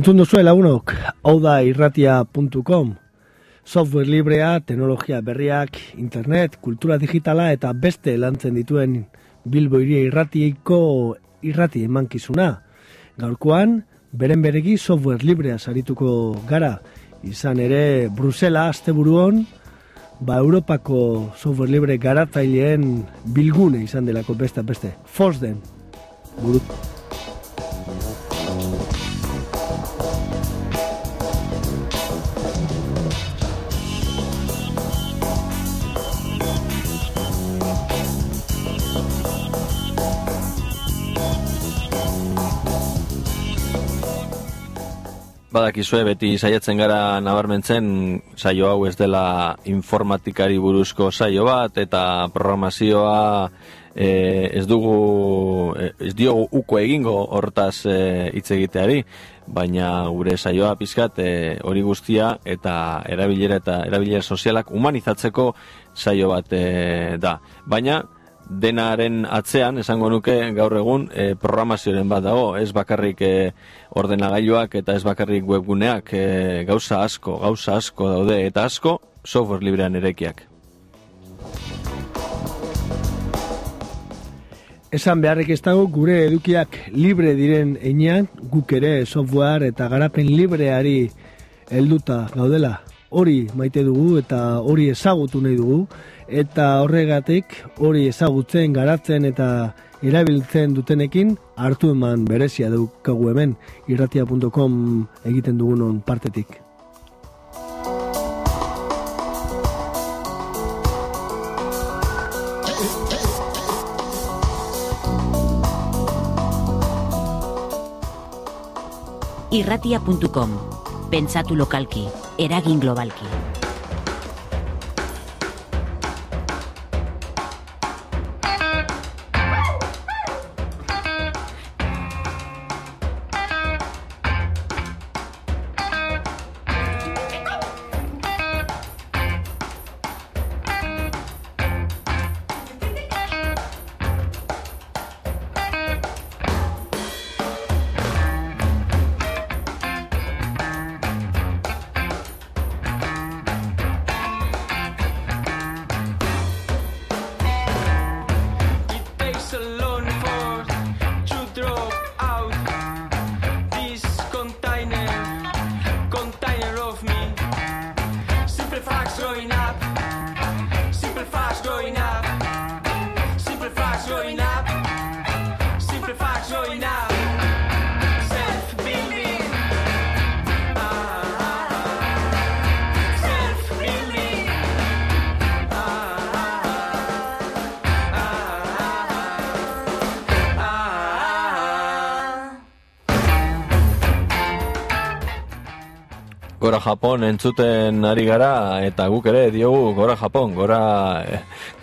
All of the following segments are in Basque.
Entzun duzu lagunok, hau da irratia.com. Software librea, teknologia berriak, internet, kultura digitala eta beste lantzen dituen Bilbo iria irratiko irrati emankizuna. Gaurkoan, beren beregi software librea sarituko gara. Izan ere, Brusela, asteburuon, ba Europako software libre garatzaileen bilgune izan delako beste beste. Fosden. Burut. Badakizue beti saiatzen gara nabarmentzen saio hau ez dela informatikari buruzko saio bat eta programazioa e, ez dugu e, ez diogu uko egingo hortaz e, hitz egiteari baina gure saioa pizkat e, hori guztia eta erabilera eta erabilera sozialak humanizatzeko saio bat e, da. Baina denaren atzean, esango nuke gaur egun e, programazioaren bat dago, ez bakarrik e, ordenagailuak eta ez bakarrik webguneak, e, gauza asko, gauza asko daude eta asko software librean erekiak. Esan beharrik ez dago gure edukiak libre diren einean, guk ere software eta garapen libreari helduta gaudela. Hori maite dugu eta hori ezagutu nahi dugu. Eta horregatik hori ezagutzen, garatzen eta erabiltzen dutenekin hartu eman berezia dukagu hemen. Irratia.com egiten dugunon partetik. irratia.com Pentsatu lokalki, eragin globalki. Japon entzuten ari gara eta guk ere diogu Gora Japon, gora,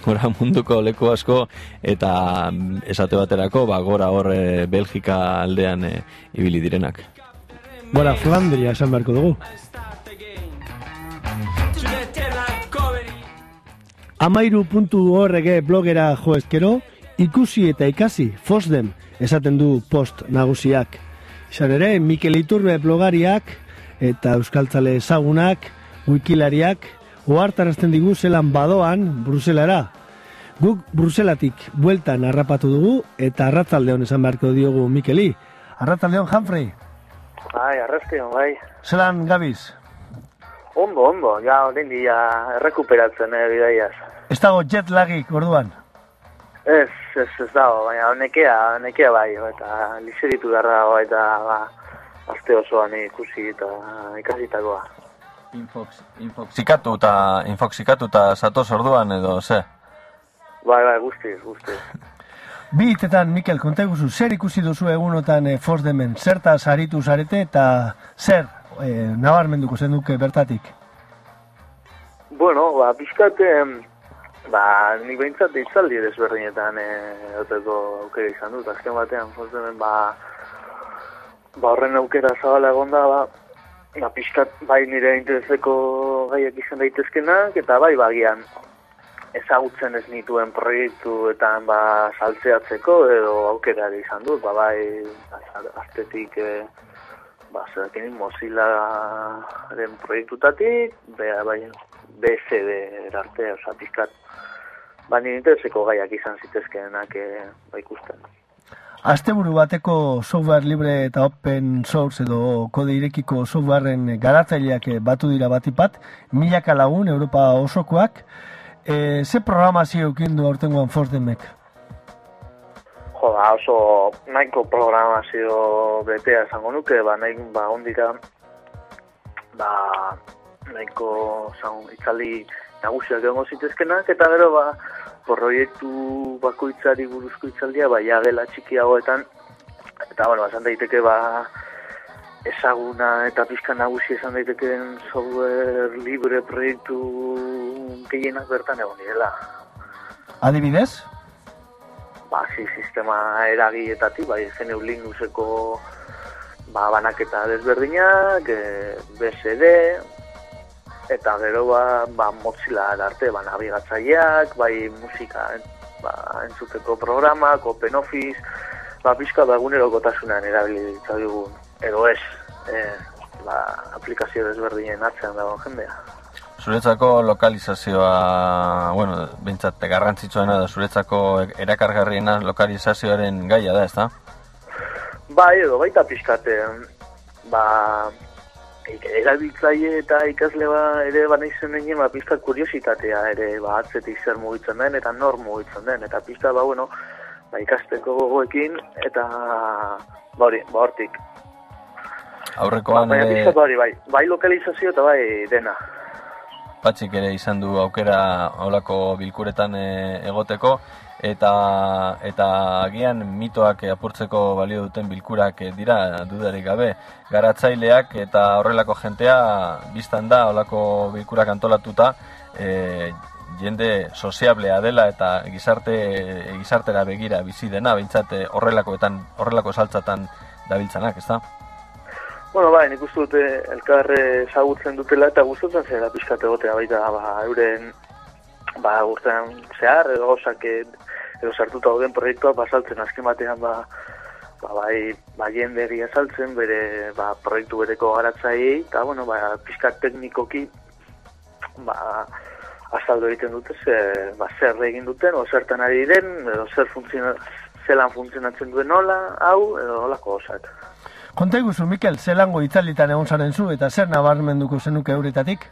gora munduko leku asko eta esate baterako ba, gora hor eh, Belgika aldean eh, ibili direnak. Gora Flandria esan beharko dugu. Amairu.org blogera joezkero, ikusi eta ikasi, fosdem, esaten du post nagusiak. Izan ere, Mikel Iturbe blogariak, eta euskaltzale ezagunak, wikilariak, ohartarazten digu zelan badoan Bruselara. Guk Bruselatik bueltan harrapatu dugu eta arratzaldeon esan beharko diogu Mikeli. Arratzaldeon, Humphrey? Bai, arrezkeon, bai. Zelan gabiz? Ondo, ondo, ja, orain dia errekuperatzen, eh, bidaiaz. Ez dago jet lagik, orduan? Ez, ez, ez dago, baina nekea, nekea bai, eta liseritu darra, eta, ba, azte osoan ikusi eta ikasitakoa. Infox, infoxikatu eta infoxikatu eta satoz orduan edo, ze? Bai, bai, guztiz, guztiz. Bi hitetan, Mikel, konta iguzu, zer ikusi duzu egunotan e, Fosdemen, zerta saritu zarete eta zer e, nabarmenduko zen duke bertatik? Bueno, ba, bizkate, ba, nik behintzat itzaldi desberdinetan e, oteko aukera izan dut, azken batean, Fosdemen, ba, ba, horren aukera zabala egon da, ba, ba, pixkat bai nire intereseko gaiak izan daitezkenak, eta bai bagian ezagutzen ez nituen proiektuetan ba, saltzeatzeko edo aukera izan dut, ba, bai aztetik e, ba, zekin Mozillaren proiektutatik, bea, bai, BSD erarte, oza, pizkat, baina intereseko gaiak izan zitezkeenak e, ba ikusten. Asteburu bateko software libre eta open source edo kode irekiko softwareen garatzaileak batu dira batipat, milaka lagun Europa osokoak, e, ze programazio eukindu aurtengoan Forsdemek? Jo, ba, oso nahiko programazio betea esango nuke, ba, nahi, ba, ondira, ba, nahiko, zan, itzaldi nagusiak egongo zitezkenak, eta gero, ba, proiektu bakoitzari buruzko itzaldia, ba, jagela txikiagoetan, eta, bueno, esan daiteke, ba, ezaguna eta pizka nagusi esan daitekeen software libre proiektu gehienak bertan egon direla. Adibidez? Ba, si, sistema eragietatik, bai, GNU Linuxeko ba, banaketa desberdinak, e, BSD, eta gero ba, ba Mozilla arte ba nabigatzaileak, bai musika ba, entzuteko programak, Open Office, ba pizka da egunerokotasunean erabili dugun edo ez, eh, ba, aplikazio desberdinen atzean dago jendea. Zuretzako lokalizazioa, bueno, bintzat, garrantzitsuena da, zuretzako erakargarriena lokalizazioaren gaia da, ez da? Ba, edo, baita pizkate, ba, erabiltzaile eta ikasle ba ere bana izen egin ba pizka kuriositatea ere ba atzetik zer mugitzen den eta nor mugitzen den. Eta pizka ba bueno ba ikasteko gogoekin eta ba hori ba hortik. Aurrekoan ba, ere ba, bai bai lokalizazio eta bai dena. Patxik ere izan du aukera holako bilkuretan e, egoteko eta eta agian mitoak apurtzeko balio duten bilkurak dira dudarik gabe garatzaileak eta horrelako jentea biztan da holako bilkurak antolatuta e, jende soziablea dela eta gizarte gizartera begira bizi dena beintzat horrelakoetan horrelako saltzatan dabiltzanak, ezta? Bueno, bai, nik uste dute elkarre ezagutzen dutela eta gustatzen zera pixkat egotea baita ba, euren ba, urtean zehar edo gozak edo sartuta dauden proiektua basaltzen azken batean ba, ba bai ba jenderi azaltzen bere ba, proiektu bereko garatzai eta bueno ba pizkat teknikoki ba azaldu egiten dute ze ba zer egin duten o zertan ari diren edo zer funtziona zelan funtzionatzen duen nola hau edo holako osak Konta iguzu, Mikel, zelango itzalitan egon zaren zu eta zer nabarmenduko zenuke euretatik?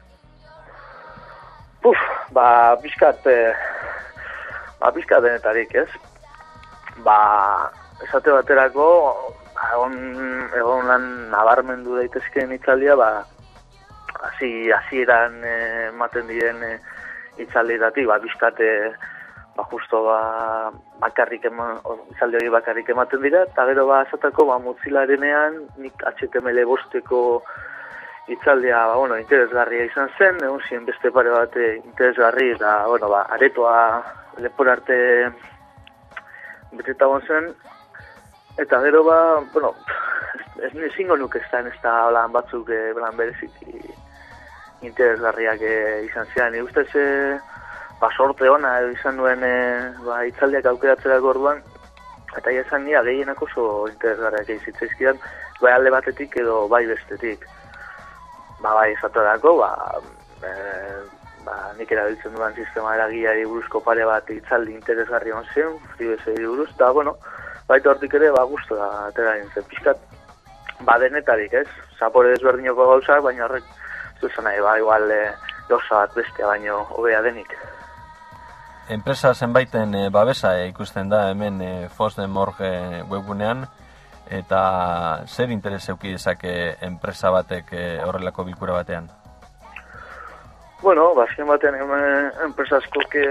Uf, ba, bizkat, eh, ba, bizka denetarik, ez? Ba, esate baterako, ba, egon, egon lan nabarmendu daitezkeen itzaldia, ba, hasi hasieran eh, ematen diren e, itzaldietatik, ba, bizkate, ba, justo, ba, bakarrik ema, itzaldi hori bakarrik ematen dira, eta gero, ba, esateko, ba, mutzilarenean, nik HTML bosteko itzaldia, ba, bueno, interesgarria izan zen, egun ziren beste pare bat interesgarri, eta, bueno, ba, aretoa lepor arte beteta zen, eta gero ba, bueno, ez nezingo nuke ez da, ez da holan batzuk e, belan berezik interesgarriak e, izan zian. Ni ustez, e, ba, sorte ona izan duen e, ba, itzaldiak aukeratzera gorduan, eta ia esan gehienak oso interesgarriak izitzaizkidan, bai alde batetik edo bai bestetik. Ba, bai, esatorako, ba, e, ba, nik erabiltzen duan sistema eragiari buruzko pare bat itzaldi interesgarri hon zen, FreeBSD buruz, eta, bueno, baita hortik ere, ba, guztu da, atera zen, pixkat, ba, denetarik, ez? Zapore desberdinoko gauzak, baina horrek, zuzen nahi, ba, igual, e, gauza bat bestea baino hobea denik. Enpresa zenbaiten e, babesa e, ikusten da hemen e, Fosden Morge webgunean, eta zer interes euki enpresa batek e, horrelako bilkura batean? Bueno, bazken batean enpresa askoke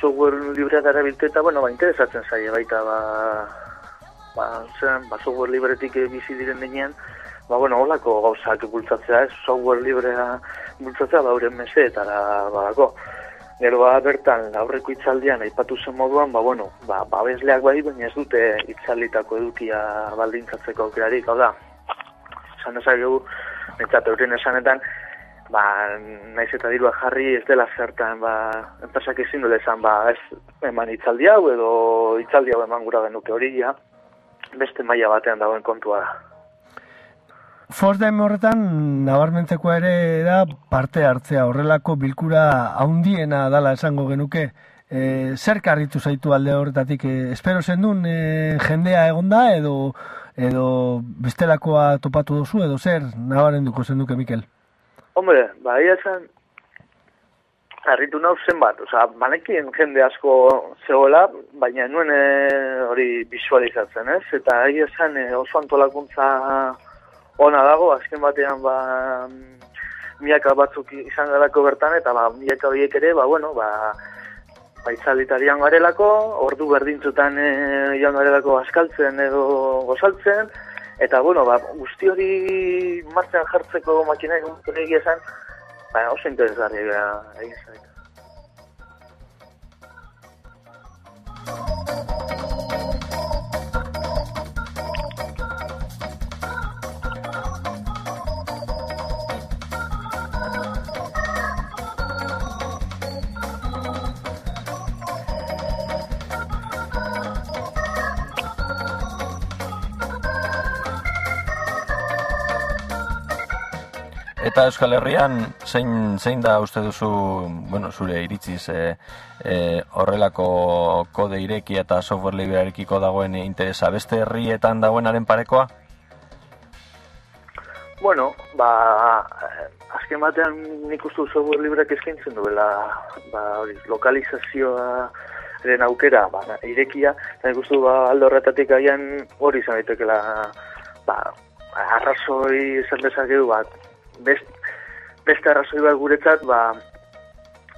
software librea gara eta, bueno, ba, interesatzen zaie baita, ba, ba, zen, ba, software libretik bizi diren denean, ba, bueno, holako gauzak bultzatzea, ez, software librea bultzatzea, ba, euren mese, eta, Gero ba, bertan, aurreko itzaldian, aipatu zen moduan, ba, bueno, ba, babesleak bai, baina ez dute itzalditako edukia baldintzatzeko aukerarik, hau da, esan ezagegu, nintzat euren esanetan, ba, naiz eta dirua jarri ez dela zertan, ba, enpresak ezin dut esan, ba, ez eman itzaldi hau edo itzaldi hau eman gura genuke hori ja, beste maila batean dagoen kontua da. Fosdem horretan nabarmentzekoa ere da parte hartzea horrelako bilkura haundiena dala esango genuke. E, zer karritu zaitu alde horretatik? E, espero zendun e, jendea egonda edo edo bestelakoa topatu duzu edo zer nabarenduko zenduke Mikel? Hombre, ba, ia esan, harritu nau zenbat, oza, banekien jende asko zegoela, baina nuen e, hori visualizatzen, ez? Eta egia esan e, oso antolakuntza ona dago, azken batean ba, miaka batzuk izan garako bertan, eta ba, miaka horiek ere, ba, bueno, ba, baitzalitarian garelako, ordu berdintzutan e, joan garelako askaltzen edo gozaltzen, eta bueno, ba, guzti hori martzean jartzeko makinak egia esan, ba, oso interesgarri egin Eta Euskal Herrian, zein, zein da uste duzu, bueno, zure iritziz, e, e, horrelako kode ireki eta software librearekiko dagoen interesa beste herrietan dagoenaren parekoa? Bueno, ba, azken batean nik uste software libreak eskaintzen duela, ba, hori, lokalizazioa eren aukera, ba, irekia, eta nik uste ba, aldo horretatik gaian hori izan daitekela, ba, arrazoi zer dezakegu bat, best, beste arrazoi bat guretzat, ba,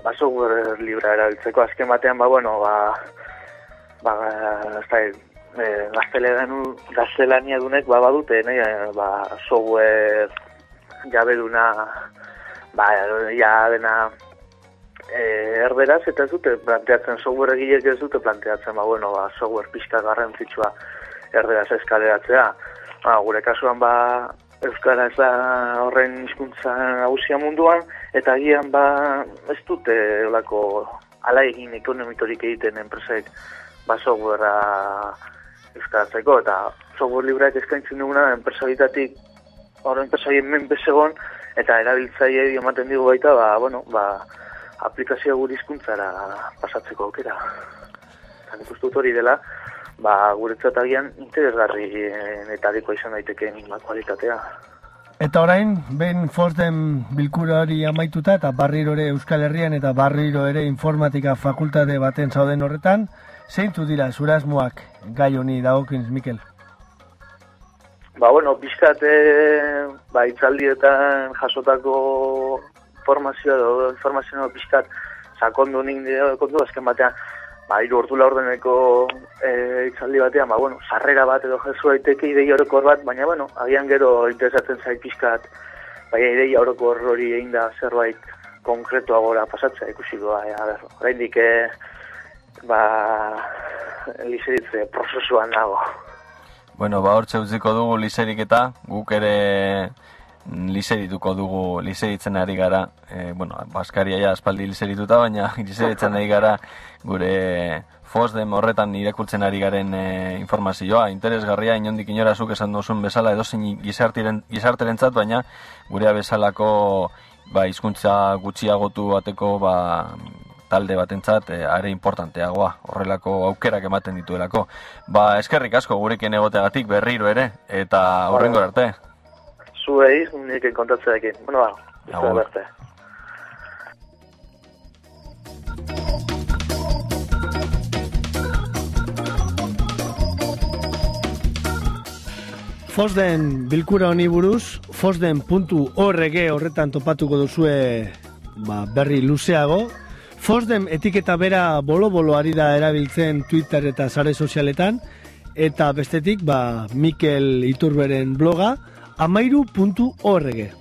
ba software libra erabiltzeko azken batean, ba, bueno, ba, ba, ez e, gaztelania dunek, ba, badute, nahi, ba, software jabeduna, ba, ja dena e, erderaz, eta ez dute planteatzen software egilek ez dute planteatzen, ba, bueno, ba, software pixka garrantzitsua erderaz eskaleratzea. Ba, gure kasuan, ba, Euskara ez da horren hizkuntza nagusia munduan, eta agian ba ez dute olako ala egin ekonomitorik egiten enpresek ba softwarea euskaratzeko, eta software libreak eskaintzen duguna enpresabitatik horren enpresabien menpesegon, eta erabiltzaile ematen digu baita, ba, bueno, ba, aplikazio gure hizkuntzara pasatzeko aukera. Eta nik hori dela, ba, guretzat agian interesgarri netariko izan daitekeen kualitatea. Eta orain, behin Fosden bilkura hori amaituta eta barriro ere Euskal Herrian eta barriro ere informatika fakultate baten zauden horretan, zeintu dira zurasmoak gai honi dagokins, Mikel? Ba, bueno, bizkate ba, itzaldietan jasotako formazioa edo informazioa bizkat sakondu nik kontu azken batean ba, iru ordu laurdeneko e, itzaldi batean, ba, bueno, sarrera bat edo jesu daiteke idei orokor bat, baina, bueno, agian gero interesatzen zait pizkat, baina idei orokor hori egin da zerbait konkretu agora pasatzea ikusi doa, e, a ber, orain dike, ba, liseritze prozesuan nago. Bueno, ba, hortxe utziko dugu liserik eta guk ere liserituko dugu liseritzen ari gara, e, bueno, Baskaria ja aspaldi liserituta, baina liseritzen ari gara gure Fosdem horretan irakurtzen ari garen e, informazioa, interesgarria inondik inorazuk esan duzun bezala edo zein gizarteren zat, baina gure bezalako ba, izkuntza gutxiagotu bateko ba, talde batentzat e, are importanteagoa, horrelako aukerak ematen dituelako. Ba, eskerrik asko gurekin egoteagatik berriro ere, eta horrengo arte zuei, nik kontatzeekin. Bueno, ba, izan berte. Fosden bilkura honi buruz, fosden.org horretan topatuko duzue ba, berri luzeago. Fosden etiketa bera bolo-bolo ari da erabiltzen Twitter eta sare sozialetan, eta bestetik ba, Mikel Iturberen bloga, amairu.org.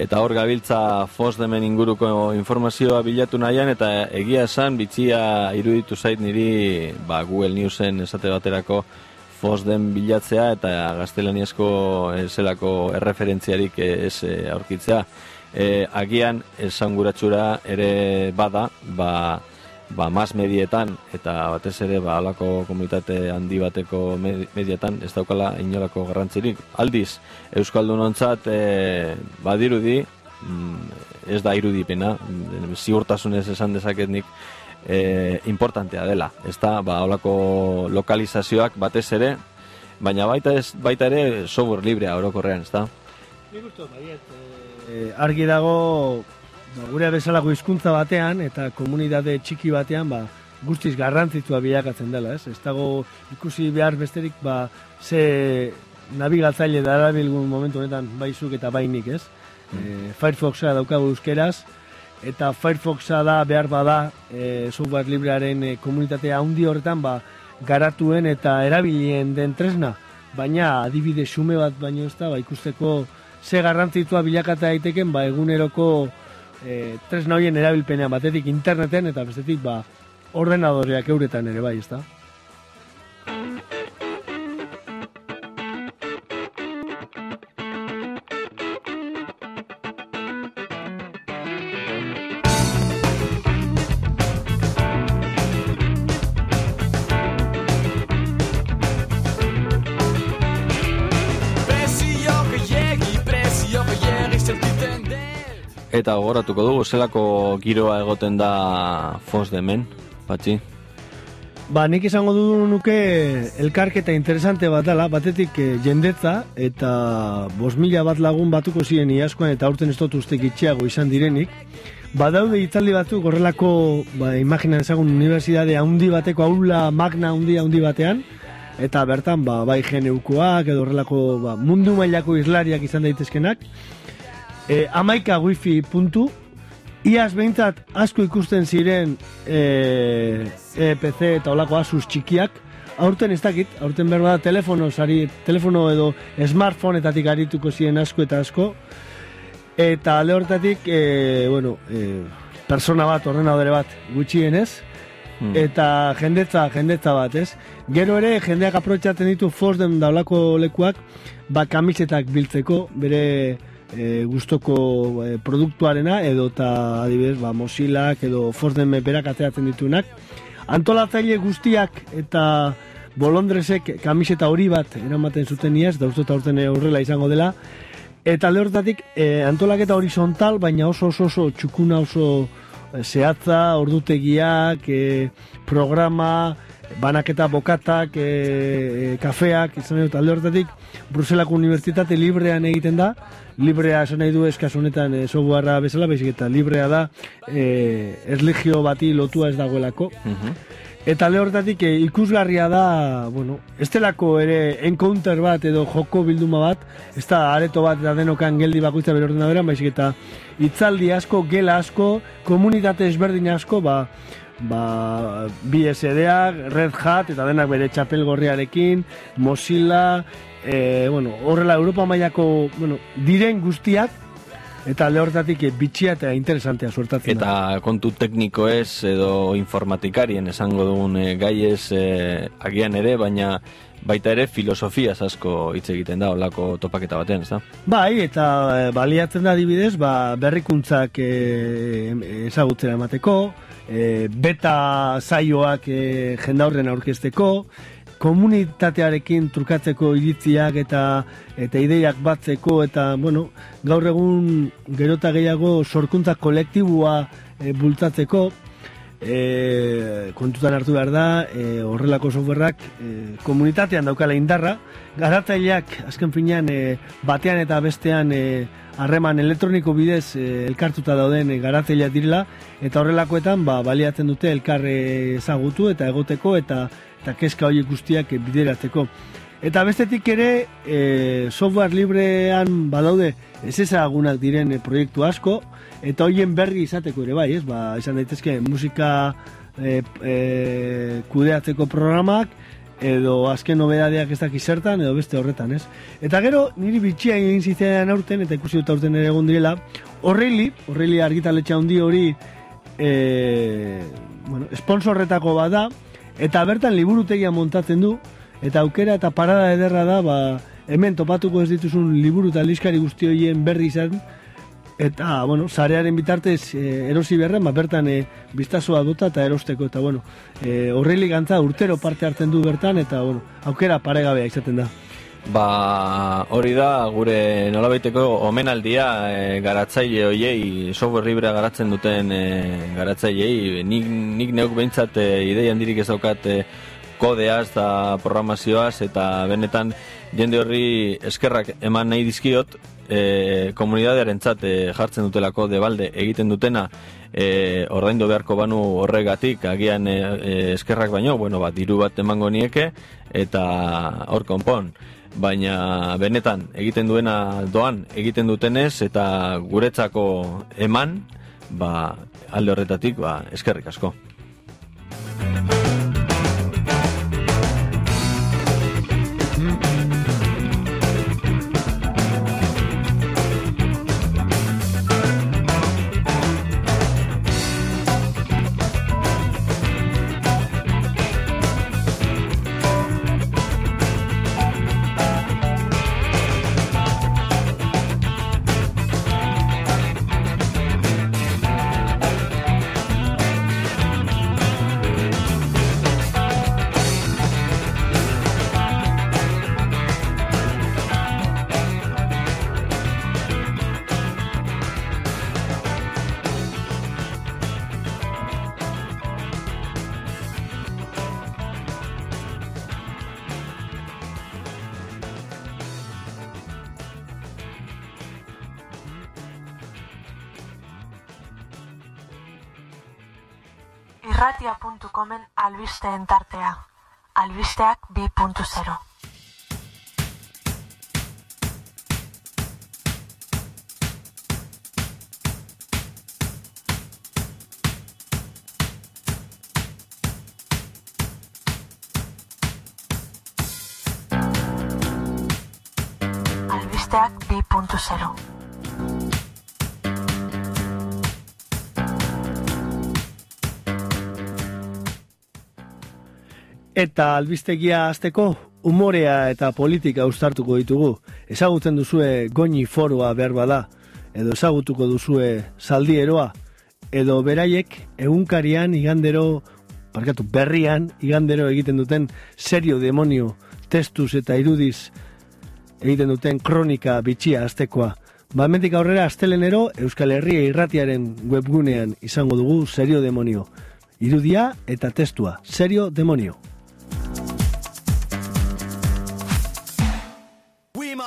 eta hor gabiltza Fosdemen inguruko informazioa bilatu nahian, eta egia esan, bitxia iruditu zait niri ba, Google Newsen esate baterako Fosden bilatzea, eta gaztelaniazko zelako erreferentziarik ez eh, aurkitzea. E, agian, esan ere bada, ba, ba, mas medietan eta batez ere ba alako komunitate handi bateko medietan ez daukala inolako garrantzirik. Aldiz, Euskaldunontzat e, badirudi mm, ez da irudipena, ziurtasunez esan dezaket e, importantea dela. Ez da, ba, olako lokalizazioak batez ere, baina baita, ez, baita ere software librea orokorrean, ez da? Nik uste, e, argi dago ba, gure bezalako hizkuntza batean eta komunitate txiki batean ba, guztiz garrantzitua bilakatzen dela, ez? Ez dago ikusi behar besterik ba, ze nabigatzaile dara bilgun momentu honetan baizuk eta bainik, ez? Mm. E, Firefoxa daukagu euskeraz, eta Firefoxa da behar bada e, software librearen e, komunitatea handi horretan ba, garatuen eta erabilien den tresna, baina adibide xume bat baino ez da, ba, ikusteko ze garrantzitua bilakata daiteken ba, eguneroko e, tresna horien erabilpenean batetik interneten eta bestetik ba, ordenadoreak euretan ere bai, ezta? Eta gogoratuko dugu, zelako giroa egoten da fos demen, patxi? Ba, nik izango du nuke elkarketa interesante bat dela, batetik eh, jendetza eta bos mila bat lagun batuko ziren iaskoan eta aurten ez dut ustek itxiago izan direnik. Ba, daude itzaldi batzuk horrelako, ba, imaginan ezagun, unibertsitate handi bateko aula magna handi handi batean, eta bertan, ba, bai geneukoak edo horrelako ba, mundu mailako islariak izan daitezkenak, e, amaika wifi puntu, iaz behintzat asko ikusten ziren e, e PC eta olako asus txikiak, aurten ez dakit, aurten behar bada telefono, sari, telefono edo smartphone-etatik arituko ziren asko eta asko, eta alde horretatik, e, bueno, e, persona bat, ordenadore bat gutxienez, hmm. eta jendetza, jendetza bat, ez? Gero ere, jendeak aprotxaten ditu Fosden daulako lekuak, ba kamisetak biltzeko, bere e, gustoko e, produktuarena edo eta adibidez ba, Mozillak edo Forden meperak ateratzen ditunak antolatzaile guztiak eta bolondresek kamiseta hori bat eramaten zuten iaz, da uste eta horrela izango dela. Eta alde horretatik e, antolaketa horizontal baina oso oso oso txukuna oso e, zehatza, ordutegiak e, programa banaketa bokatak, e, e, kafeak, izan dut, alde horretatik, Bruselako Unibertsitate librean egiten da, librea esan nahi du eskaz honetan e, softwarea bezala, baizik eta librea da, e, erligio bati lotua ez dagoelako. Mhm. Eta alde horretatik e, ikusgarria da, bueno, estelako ere encounter bat edo joko bilduma bat, ez da areto bat eta denokan geldi bakoitza bere ordenadorean, baizik eta itzaldi asko, gela asko, komunitate ezberdin asko, ba, ba, BSD-ak, Red Hat, eta denak bere txapel gorriarekin, Mozilla, e, bueno, horrela Europa mailako bueno, diren guztiak, eta alde horretatik eh, bitxia eta interesantea suertatzen Eta kontu tekniko ez, edo informatikarien esango dugun e, gai ez agian ere, baina baita ere filosofia asko hitz egiten da olako topaketa batean, ez da? Bai, eta baliatzen da adibidez, ba, berrikuntzak e, ezagutzera emateko, e, beta zaioak e, jendaurren aurkezteko, komunitatearekin trukatzeko iritziak eta eta ideiak batzeko eta bueno, gaur egun gerota gehiago sorkuntza kolektibua e, bultzatzeko e, kontutan hartu behar da e, horrelako softwareak e, komunitatean daukala indarra. Garatzaileak azken finean e, batean eta bestean e, harreman elektroniko bidez e, elkartuta dauden e, garatzaileak direla eta horrelakoetan ba, baliatzen dute elkarre ezagutu eta egoteko eta eta kezka horiek guztiak bideratzeko. Eta bestetik ere, e, software librean badaude ez ezagunak diren proiektu asko, eta hoien berri izateko ere bai, ez? Ba, esan daitezke musika e, e, kudeatzeko programak, edo azken nobedadeak ez dakiz zertan, edo beste horretan, ez? Eta gero, niri bitxia egin zizean aurten, eta ikusi dut aurten ere egon direla, horreili, horreili argitaletxa handi hori, e, bueno, sponsorretako bada, eta bertan liburutegia montatzen du, eta aukera eta parada ederra da, ba, hemen topatuko ez dituzun liburu eta liskari guzti horien berri izan, eta, bueno, zarearen bitartez e, erosi beharren, ba, bertan e, biztazoa duta eta erosteko, eta, bueno, e, horreili gantza urtero parte hartzen du bertan, eta, bueno, aukera paregabea izaten da. Ba, hori da, gure nolabaiteko omenaldia e, garatzaile hoiei, software libre garatzen duten e, garatzaileei, nik, nik neuk behintzat e, idei handirik ez daukat e, kodeaz da programazioaz, eta benetan jende horri eskerrak eman nahi dizkiot, e, komunidadearen e, jartzen dutelako debalde egiten dutena e, ordaindu beharko banu horregatik agian e, e, eskerrak baino, bueno, bat, diru bat emango nieke eta hor konpon. Baina benetan egiten duena doan egiten dutenez eta guretzako eman ba, alde horretatik ba, eskerrik asko albisteen tartea. Albisteak 2.0. Albisteak 2.0. Eta albistegia azteko, umorea eta politika ustartuko ditugu. Ezagutzen duzue goni foroa behar bada, edo ezagutuko duzue zaldieroa, edo beraiek egunkarian igandero, parkatu, berrian igandero egiten duten serio demonio testuz eta irudiz egiten duten kronika bitxia aztekoa. Ba, mentik aurrera, astelenero, Euskal Herria irratiaren webgunean izango dugu serio demonio. Irudia eta testua, serio demonio.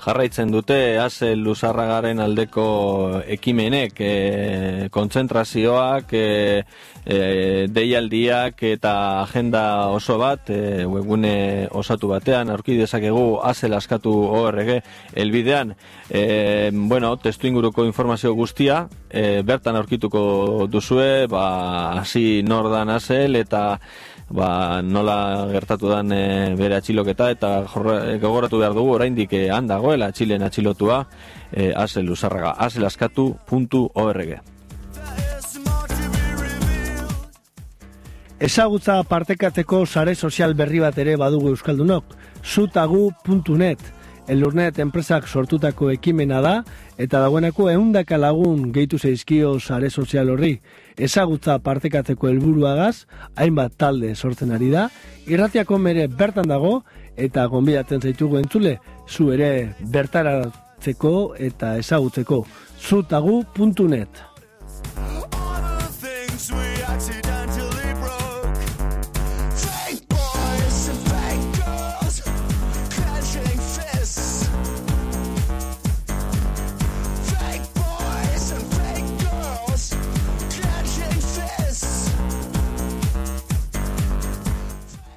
jarraitzen dute ase luzarragaren aldeko ekimenek, e, kontzentrazioak, e, e, deialdiak eta agenda oso bat, e, webgune osatu batean, aurki dezakegu azel askatu ORG elbidean, e, bueno, testu inguruko informazio guztia, e, bertan aurkituko duzue, ba, hasi nordan azel eta ba, nola gertatu dan e, bere atxiloketa eta jorra, gogoratu behar dugu oraindik e, handagoela atxilen atxilotua e, azel usarraga, azelaskatu.org. Ezagutza partekatzeko sare sozial berri bat ere badugu Euskaldunok, zutagu.net, elurnet enpresak sortutako ekimena da, eta dagoeneko eundaka lagun gehitu zeizkio sare sozial horri. Ezagutza partekatzeko helburuagaz, hainbat talde sortzen ari da, irratiako mere bertan dago, eta gonbidatzen zaitugu entzule, zu ere bertaratzeko eta ezagutzeko, zutagu.net.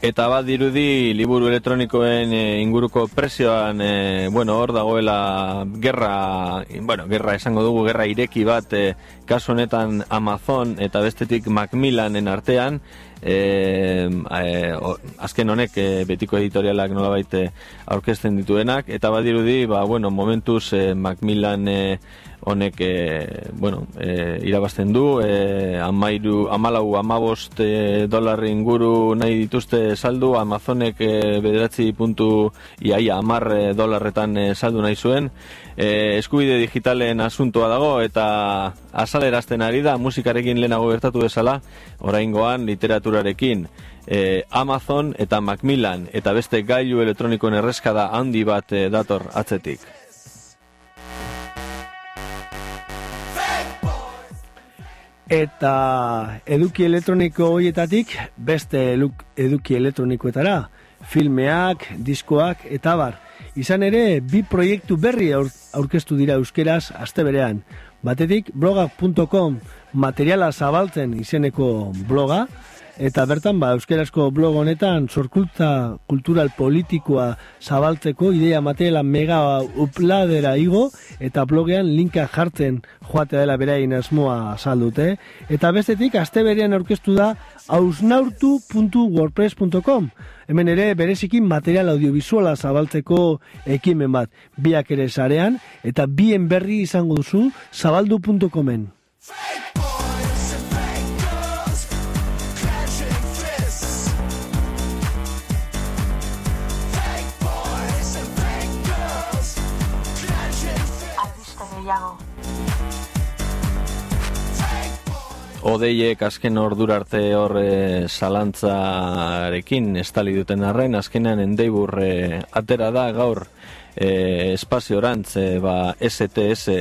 Eta bat dirudi liburu elektronikoen e, inguruko presioan, e, bueno, hor dagoela gerra, bueno, gerra esango dugu, gerra ireki bat, e, kasu honetan Amazon eta bestetik Macmillanen artean, e, e, o- azken honek e, betiko editorialak nolabait aurkezten dituenak, eta badirudi, ba, bueno, momentuz e, Macmillan e, honek e, bueno, e, irabazten du, e, amairu, amalau, amabost e, dolar inguru nahi dituzte saldu, Amazonek e, bederatzi puntu iaia amar e, dolarretan e, saldu nahi zuen, e, eskubide digitalen asuntoa dago eta azalerazten ari da musikarekin lehenago gertatu bezala, oraingoan literaturarekin e, Amazon eta Macmillan eta beste gailu elektronikoen erreskada handi bat e, dator atzetik. Eta eduki elektroniko horietatik beste eduki elektronikoetara, filmeak, diskoak eta bar. Izan ere, bi proiektu berri aur, aurkeztu dira euskeraz aste berean. Batetik, blogak.com materiala zabaltzen izeneko bloga, eta bertan, ba, euskerazko blog honetan, sorkultza kultural politikoa zabaltzeko ideia materiala mega upladera igo, eta blogean linka jartzen joatea dela berain asmoa saldute. Eta bestetik, aste berean aurkeztu da ausnautu.wordpress.com Hemen ere bereziki material audiovisuala zabaltzeko ekimen bat biak ere sarean eta bien berri izango duzu zabaldu.comen. Odeiek azken ordura arte hor e, zalantzarekin estali duten arren, azkenean endeibur e, atera da gaur e, espaziorantz e, ba, STS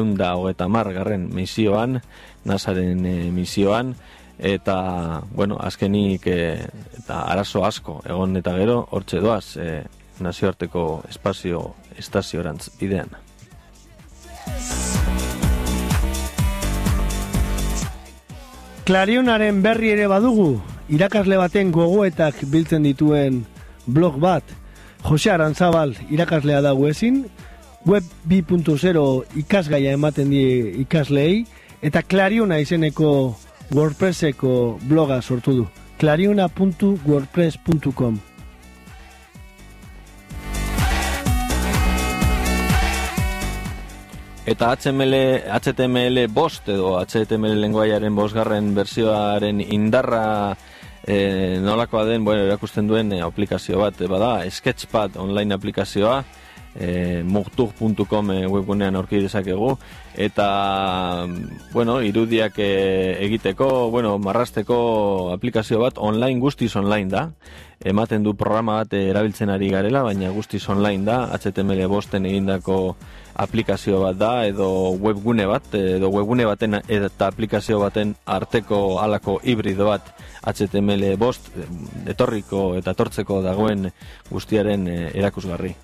eunda hogeta garren misioan, NASAren e, misioan, eta, bueno, azkenik e, eta arazo asko egon eta gero, hortxe doaz, e, nazioarteko espazio estaziorantz bidean. Klarionaren berri ere badugu, irakasle baten gogoetak biltzen dituen blog bat, Jose Arantzabal irakaslea dago ezin, web 2.0 ikasgaia ematen die ikasleei, eta Klariona izeneko WordPresseko bloga sortu du. klariona.wordpress.com Eta HTML, HTML bost edo HTML lenguaiaren bosgarren bersioaren indarra e, nolakoa den, bueno, erakusten duen e, aplikazio bat, e, bada, Sketchpad online aplikazioa, e, mugtug.com e, webgunean aurki dezakegu, eta, bueno, irudiak e, egiteko, bueno, marrasteko aplikazio bat online guztiz online da, ematen du programa bat erabiltzen ari garela, baina guztiz online da, HTML bosten egindako aplikazio bat da, edo webgune bat, edo webgune baten eta aplikazio baten arteko halako hibrido bat HTML bost, etorriko eta etortzeko dagoen guztiaren eh, erakusgarri.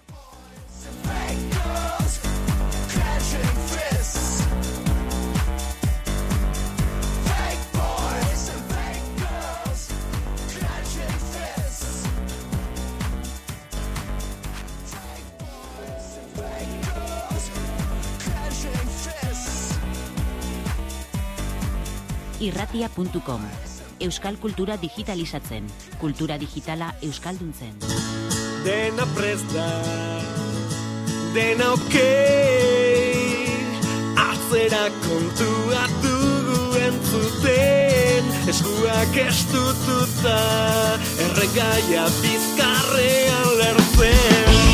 irratia.com Euskal kultura digitalizatzen, kultura digitala euskalduntzen. dena presta, dena okei, atzera kontua dugu entzuten, eskuak estututa, erregaia bizkarrean lertzen.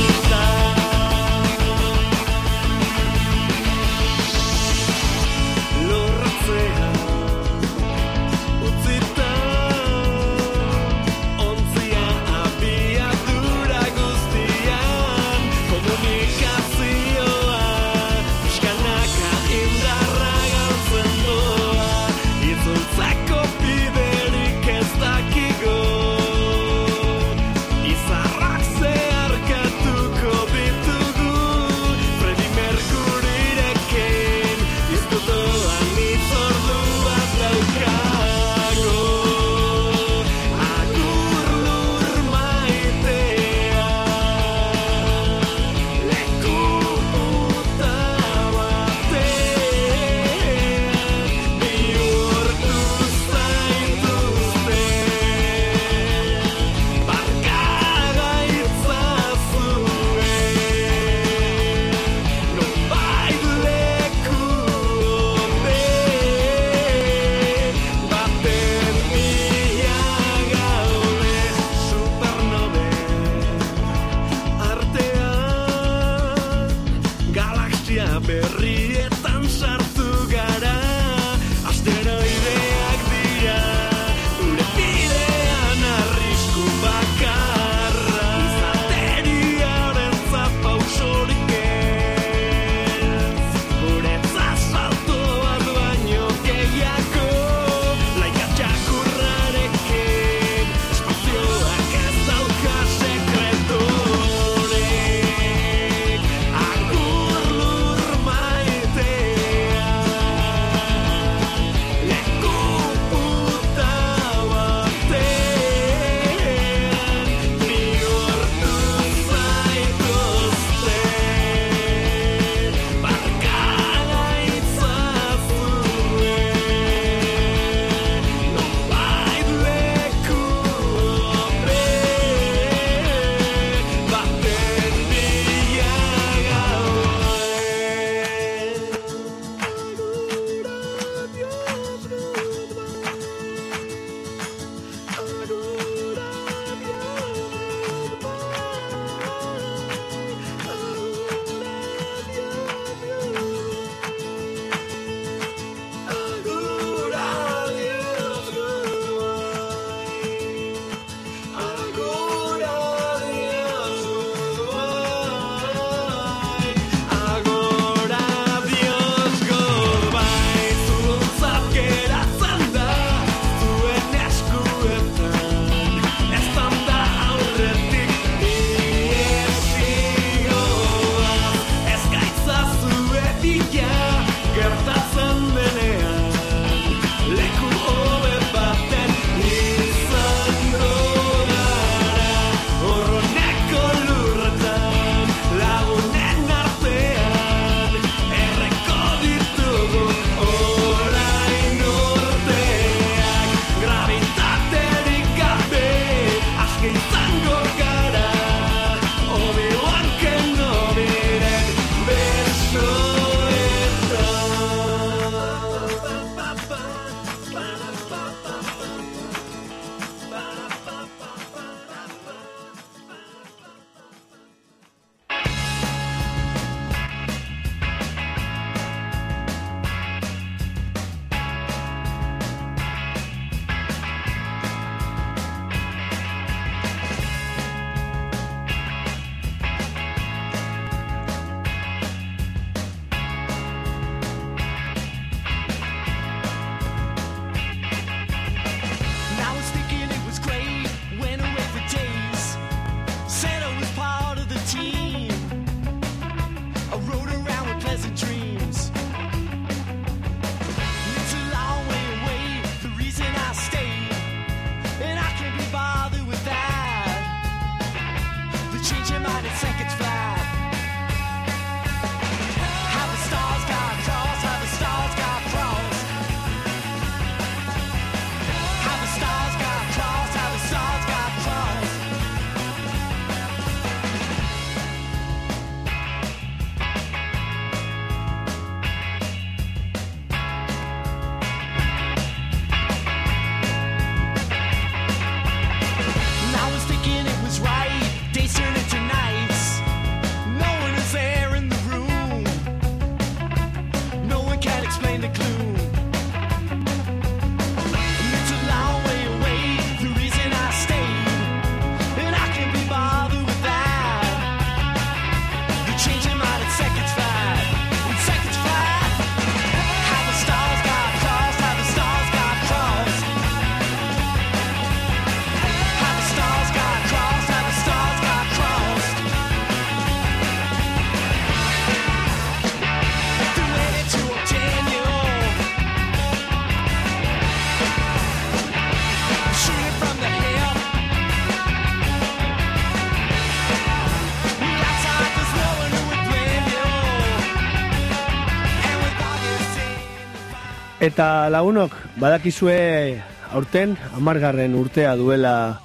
Eta lagunok, badakizue aurten, amargarren urtea duela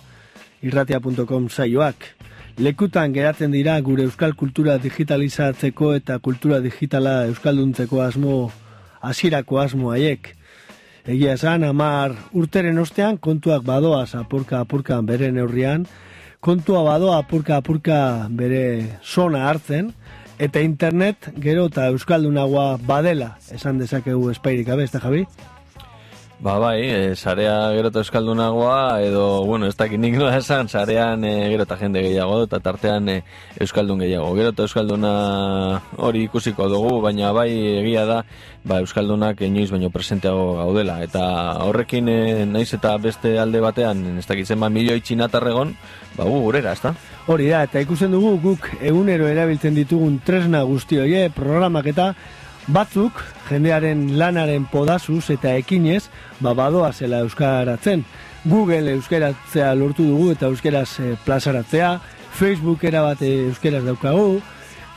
irratia.com saioak. Lekutan geratzen dira gure euskal kultura digitalizatzeko eta kultura digitala euskalduntzeko asmo, hasierako asmo haiek. Egia esan, amar urteren ostean kontuak badoaz apurka apurkan bere neurrian, kontua badoa apurka apurka bere zona hartzen, eta internet gero eta euskaldunagoa badela, esan dezakegu espairik da Javi? Ba bai, e, sarea gero eta euskaldunagoa, edo, bueno, ez dakit nik nola esan, sarean e, gero eta jende gehiago, eta tartean e, euskaldun gehiago. Gero eta euskalduna hori ikusiko dugu, baina bai egia da, ba, euskaldunak inoiz baino presenteago gaudela. Eta horrekin, e, naiz eta beste alde batean, ez dakit zenba milioi txinatarregon, ba gu gurera, ez? Hori da, eta ikusten dugu guk egunero erabiltzen ditugun tresna guzti hoie, programak eta batzuk jendearen lanaren podazuz eta ekinez, ba badoa zela euskaratzen. Google euskaratzea lortu dugu eta euskeraz e, plazaratzea, Facebook erabat eh, euskeraz daukagu,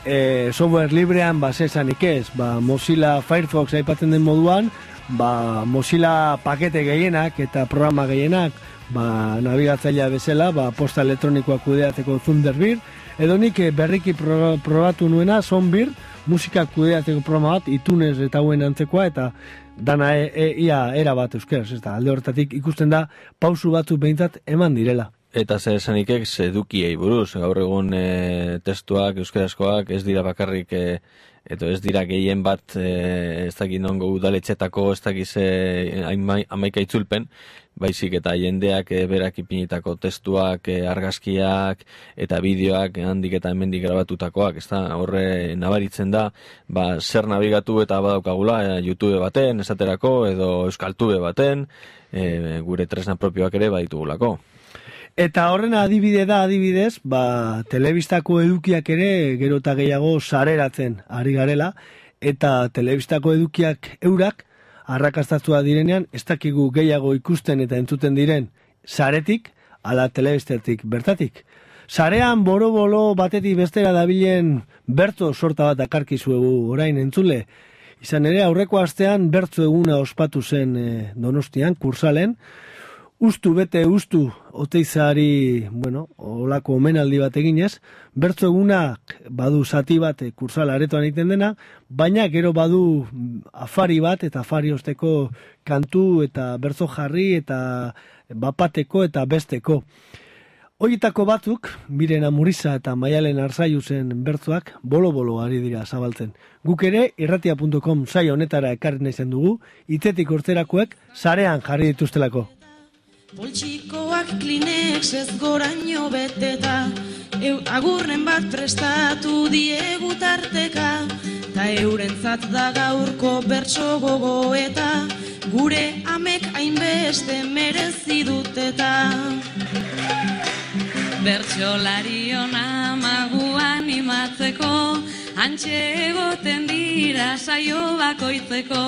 e, software librean basesanik ez, ba Mozilla Firefox aipatzen den moduan, ba Mozilla pakete gehienak eta programa gehienak, ba nabigatzailea bezala, ba posta elektronikoa kudeatzeko Thunderbird, edo nik eh, berriki pro, probatu nuena Sonbird, musika kudeatzeko programa bat, itunez eta hauen antzekoa, eta dana e, e, ia era bat euskeraz, ez da, alde hortatik ikusten da pausu batzu behintzat eman direla. Eta zer esanikek edukiei buruz, gaur egun e, testuak, euskarazkoak, ez dira bakarrik, e, edo ez dira gehien bat, e, ez dakit nongo udaletxetako, ez dakit ze hainma- hamaika itzulpen, baizik eta jendeak e, berak ipinitako testuak, e, argazkiak eta bideoak e, handik eta hemendik grabatutakoak, ez da, horre nabaritzen da, ba, zer nabigatu eta badaukagula e, YouTube baten, esaterako, edo Euskaltube baten, e, gure tresna propioak ere baditugulako. Eta horren adibide da adibidez, ba, telebistako edukiak ere gero eta gehiago sareratzen ari garela, eta telebistako edukiak eurak arrakastatua direnean, ez dakigu gehiago ikusten eta entzuten diren saretik, ala telebistetik bertatik. Sarean boro-bolo batetik bestera dabilen bertzo sorta bat akarkizuegu orain entzule. Izan ere, aurreko astean bertzo eguna ospatu zen eh, donostian, kursalen, ustu bete ustu oteizari, bueno, olako omenaldi bat eginez, bertzo egunak badu zati bat eh, kursal aretoan egiten dena, baina gero badu mm, afari bat eta afari osteko kantu eta bertzo jarri eta bapateko eta besteko. Hoietako batzuk, Miren Amuriza eta Maialen Arzaiuzen bertzoak bolo-bolo ari dira zabaltzen. Guk ere irratia.com saio honetara ekarri nahi dugu, itetik hortzerakoek sarean jarri dituztelako. Poltsikoak klinex ez goraino beteta, eu, agurren bat prestatu diegu tarteka, ta eurentzat da gaurko bertso gogoeta, gure amek hainbeste merezi duteta. Bertsolari ona magu animatzeko, antxe egoten dira saio bakoitzeko,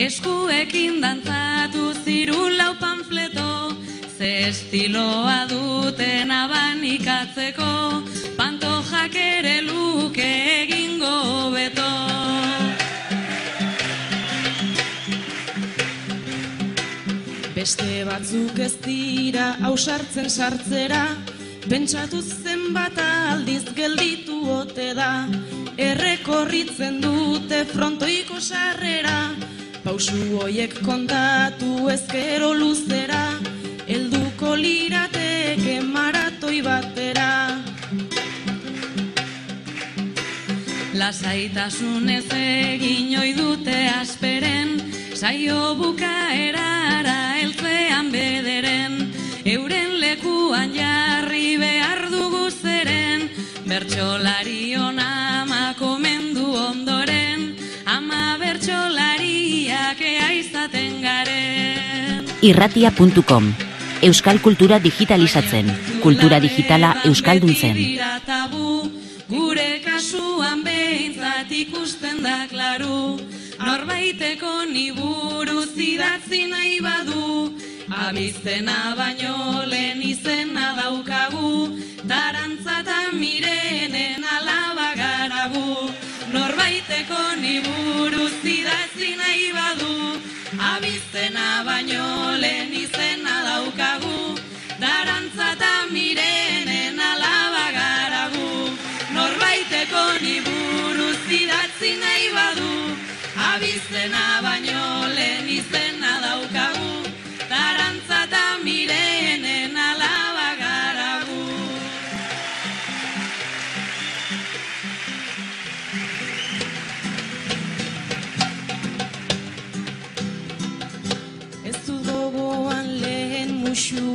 Eskuekin dantzatu ziru lau panfleto, ze estiloa duten abanikatzeko, pantojak ere luke egingo beto. Beste batzuk ez dira ausartzen sartzera, pentsatu zenbat aldiz gelditu ote da, errekorritzen dute frontoiko sarrera, pausu hoiek kontatu ezkero luzera, helduko lirateke maratoi batera. Lasaitasunez egin ohi dute asperen, saio bukaerara heltzean bederen, euren lekuan jarri behar dugu zeren, bertsolari irratia.com Euskal kultura digitalizatzen, kultura digitala euskalduntzen. Gure kasuan behintzat ikusten da klaru, norbaiteko ni buruz idatzi nahi badu, abizena baino lehen izena daukagu, tarantza eta mirenen alaba garagu, norbaiteko ni buruz idatzi nahi badu, abizena baino lehen izena daukagu, darantza eta mirenen alaba garagu, norbaiteko ni buruz idatzi nahi badu, abizena baino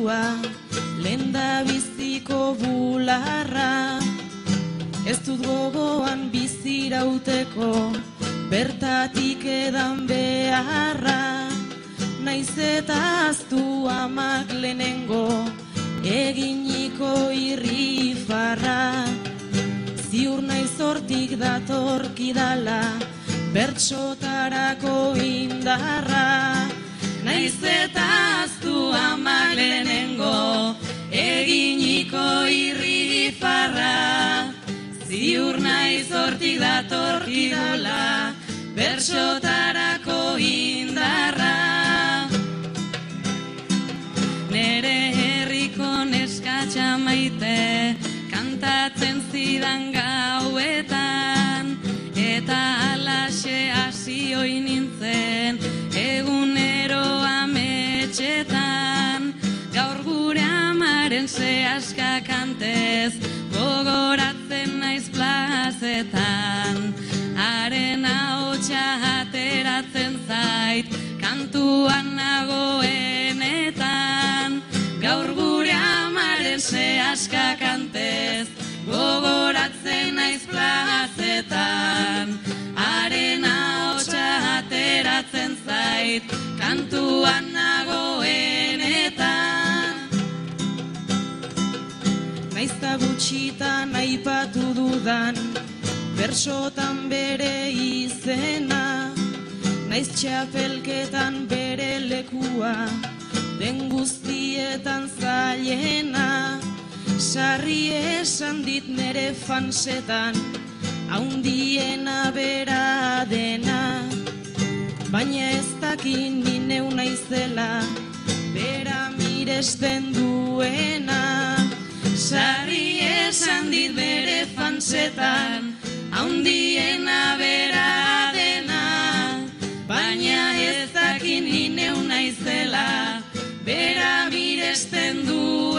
musua, lehen da biziko bularra. Ez dut gogoan bizirauteko, bertatik edan beharra. Naiz eta aztu amak lehenengo, eginiko irrifarra. Ziur naiz hortik datorkidala, bertsotarako indarra. Naiz eta aztu amak eginiko irrifarra. Ziur naiz hortik datorkidala, bertsotarako indarra. Nere herriko neskatxa maite, kantatzen zidan gauetan, eta alaxe hasi nintzen, amaren sehaska kantez, gogoratzen naiz plazetan, haren ahotsa ateratzen zait, kantuan nagoenetan, gaur gure amaren sehaska kantez, gogoratzen naiz plazetan, haren ahotsa ateratzen zait, kantuan nagoenetan. Naizta gutxitan aipatu dudan, bersotan bere izena, naiz txapelketan bere lekua, den guztietan zailena, sarri esan dit nere fansetan, haundiena bera dena, baina ez dakin ni neu naizela, bera miresten duena. Sarri esan dit bere fansetan, haundiena bera dena, baina ez dakin ni neu naizela, bera miresten duena.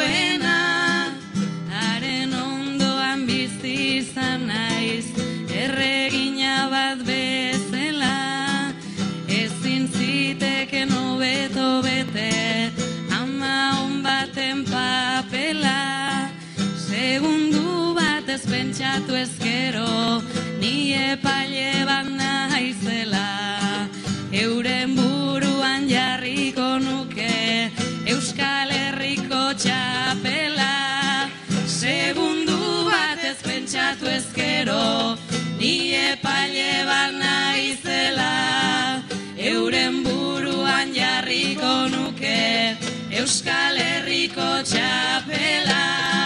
Pentsatu ezkero, ni epaile bat naizela. Euren buruan jarriko nuke, Euskal Herriko txapela. Segundu batez pentsatu ezkero, ni epaile bat naizela. Euren buruan jarriko nuke, Euskal Herriko txapela.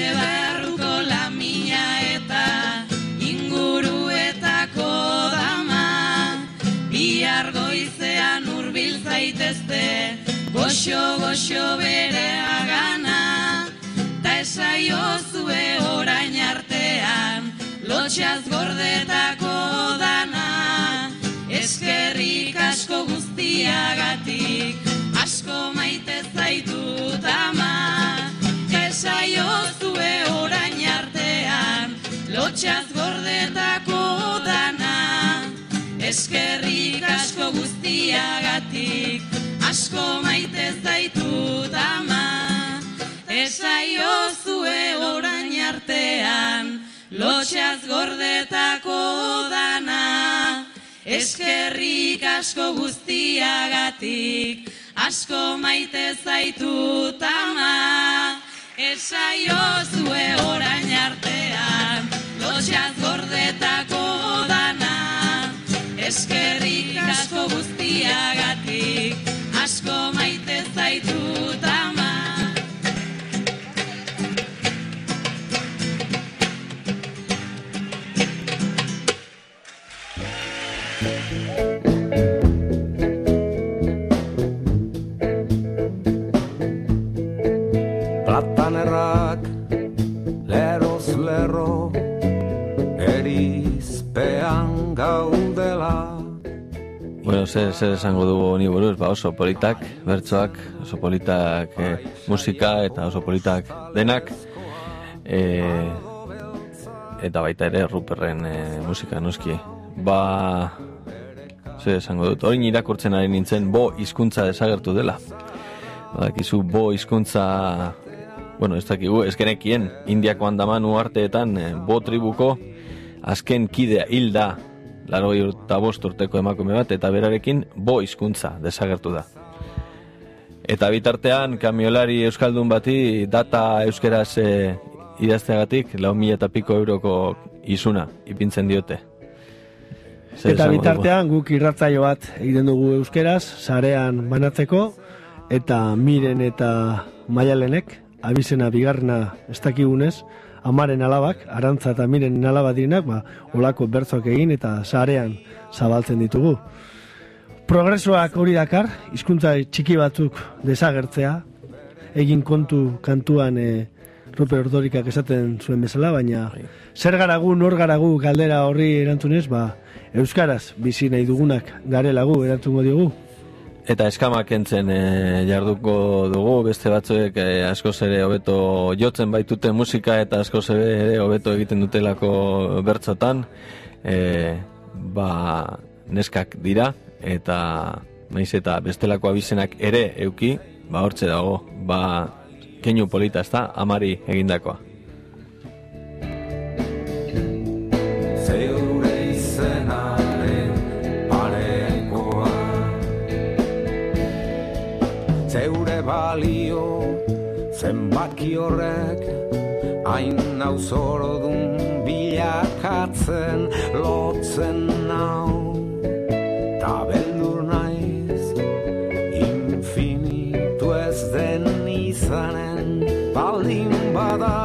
etxe barruko lamina eta inguruetako dama. Bihar goizean urbil zaitezte goxo goxo bere agana. Ta esaio zue orain artean lotxaz gordetako dana. Eskerrik asko guztiagatik asko maite zaitut amak esaiozue orain artean, lotxaz gordetako dana, eskerrik asko guztiagatik, asko maite zaitut ama, esaiozue orain artean, lotxaz gordetako dana, eskerrik asko guztiagatik, asko maite zaitut ama, esaiozue orain artean, lotxaz gordetako dana, eskerrik asko guztiagatik, asko maite zaitut ama. Bueno, zer, zer esango dugu ni buruz, ba oso politak, bertsoak, oso politak eh, musika eta oso politak denak. Eh, eta baita ere Ruperren eh, musika noski. Ba, zer esango dut, hori irakurtzen ari nintzen bo hizkuntza desagertu dela. Badakizu bo hizkuntza bueno, ez dakigu, ez genekien, Indiako andaman uarteetan bo tribuko azken kidea hilda laro urta bost urteko emakume bat, eta berarekin bo hizkuntza desagertu da. Eta bitartean, kamiolari euskaldun bati data euskeraz e, idazteagatik, lau mila eta piko euroko izuna ipintzen diote. Zer Eta dugu? bitartean guk irratzaio bat egiten dugu euskeraz, sarean banatzeko, eta miren eta maialenek, abizena bigarrena ez dakigunez, amaren alabak, arantza eta miren alaba direnak, ba, olako bertzoak egin eta sarean zabaltzen ditugu. Progresoak hori dakar, hizkuntza txiki batzuk desagertzea, egin kontu kantuan e, Rupe Ordorikak esaten zuen bezala, baina zer garagu, nor garagu galdera horri erantzunez, ba, Euskaraz bizi nahi dugunak garelagu erantzungo diogu. Eta eskamak kentzen e, jarduko dugu, beste batzuek e, askoz ere hobeto jotzen baitute musika eta askoz ere hobeto egiten dutelako bertzotan. E, ba, neskak dira eta naiz eta bestelako abizenak ere euki, ba hortze dago, ba keinu polita ezta, amari egindakoa. Balio zenbaki horrek hain nauzordun bilakatzen lotzen nau. Ta beldur naiz infinitu ez den izanen baldin bada.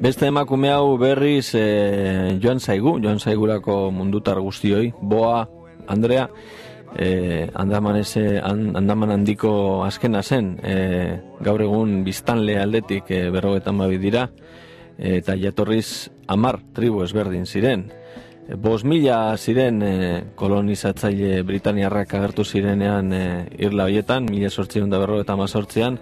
Beste emakume hau berriz e, joan zaigu, joan zaigulako mundutar guztioi, boa, Andrea, e, andamanese, an, andaman handiko azkena zen, e, gaur egun biztanle aldetik e, berrogetan babi dira, e, eta jatorriz amar tribu ezberdin ziren. E, Bos mila ziren e, kolonizatzaile Britaniarrak agertu zirenean e, irla hoietan, mila sortzion da berrogetan mazortzean,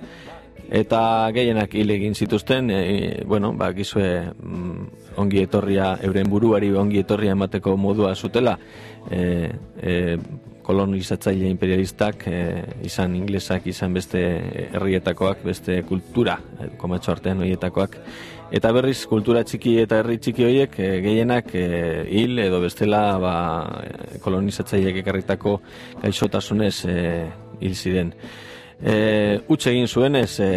eta gehienak hil egin zituzten, e, bueno, ba, gizue mm, ongi etorria, euren buruari ongi etorria emateko modua zutela, e, e, kolonizatzaile imperialistak, e, izan inglesak, izan beste herrietakoak, beste kultura, e, komatxo artean horietakoak, eta berriz kultura txiki eta herri txiki horiek e, gehienak e, hil edo bestela ba, kolonizatzaileek ekarritako gaixotasunez e, hil ziren. E, utxe egin zuenez, e,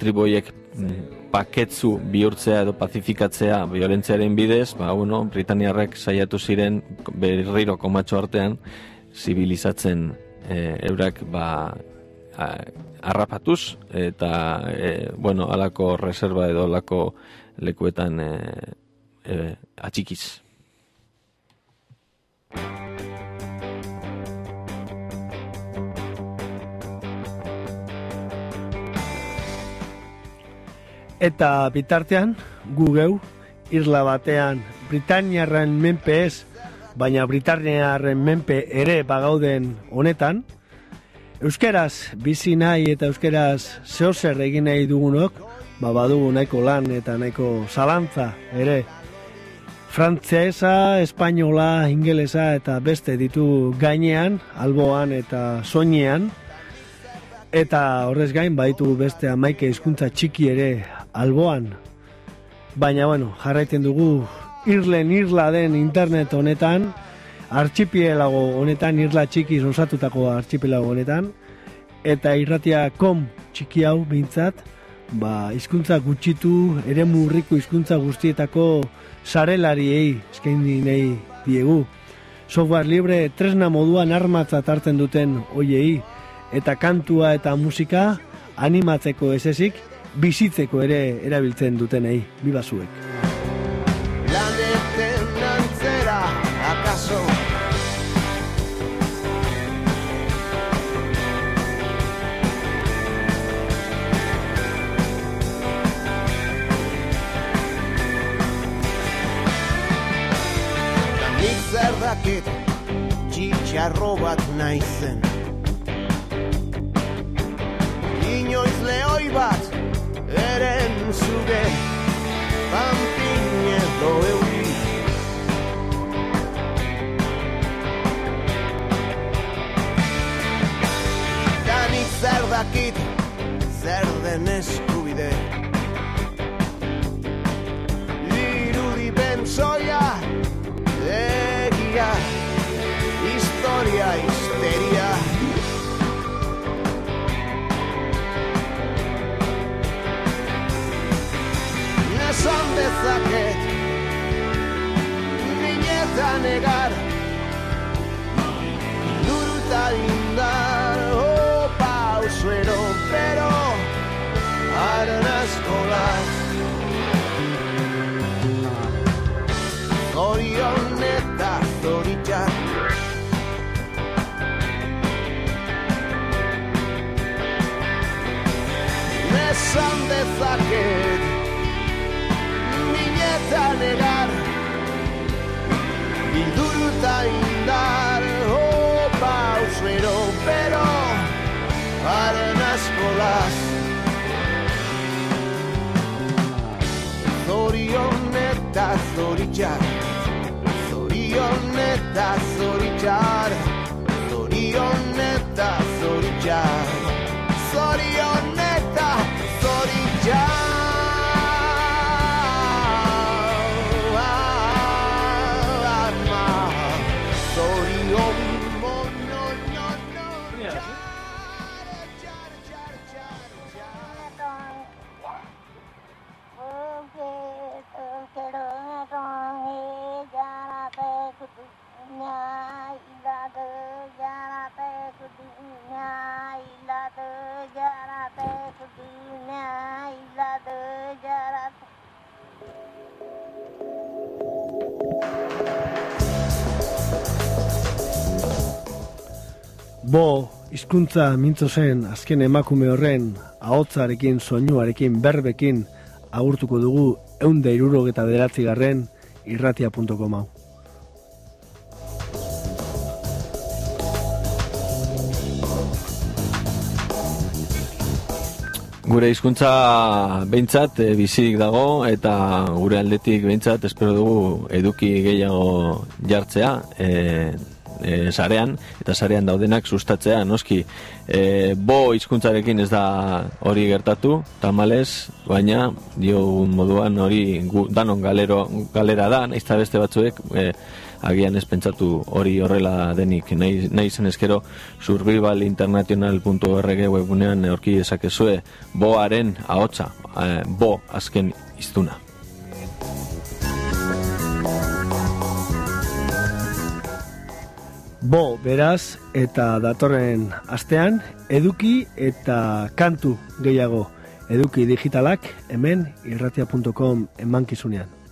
triboiek mm, paketzu bihurtzea edo pazifikatzea violentziaren bidez, ba, bueno, Britaniarrek saiatu ziren berriro komatxo artean, zibilizatzen e, eurak ba a, arrapatuz eta e, bueno alako reserva edo alako lekuetan e, e, atxikiz. Eta bitartean, gu geu, irla batean, Britaniarren menpe ez, baina Britaniarren menpe ere bagauden honetan, Euskeraz bizi nahi eta euskeraz zehozer egin nahi dugunok, ba badugu nahiko lan eta nahiko zalantza ere. Frantzesa, espainola, ingelesa eta beste ditu gainean, alboan eta soinean. Eta horrez gain baditu beste amaike hizkuntza txiki ere alboan. Baina bueno, jarraiten dugu irlen irla den internet honetan, artxipielago honetan, irla txiki osatutako artxipielago honetan, eta irratia.com txiki hau behintzat, ba, hizkuntza gutxitu, ere murriko hizkuntza guztietako sarelariei eskaini nahi diegu. Software libre tresna moduan armatzat hartzen duten hoiei, eta kantua eta musika animatzeko esesik, bizitzeko ere erabiltzen dutenei, bibazuek. Txitxarro bat naizen. Inoiz lehoi bat eren zuge Pampin edo euri. Ta nik zer dakit zer den eskubide llegar. let that story. Bo, hizkuntza mintzo zen azken emakume horren ahotzarekin, soinuarekin, berbekin agurtuko dugu eunde irurogeta bederatzi garren irratia.com hau. Gure hizkuntza behintzat e, bizirik dago eta gure aldetik behintzat espero dugu eduki gehiago jartzea e, e, sarean eta sarean daudenak sustatzea noski e, bo hizkuntzarekin ez da hori gertatu tamalez baina dio moduan hori gu, danon galero, galera da nahiz eta beste batzuek e, agian ez pentsatu hori horrela denik nahi, nahi zen eskero survivalinternational.org webunean aurki dezakezue boaren ahotsa eh, bo azken iztuna Bo, beraz, eta datorren astean, eduki eta kantu gehiago. Eduki digitalak hemen irratia.com emankizunean.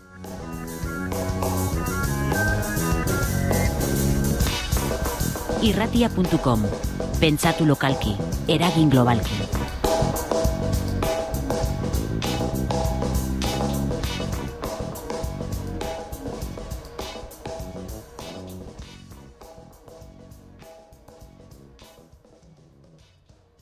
irratia.com. Pentsatu lokalki, eragin globalki.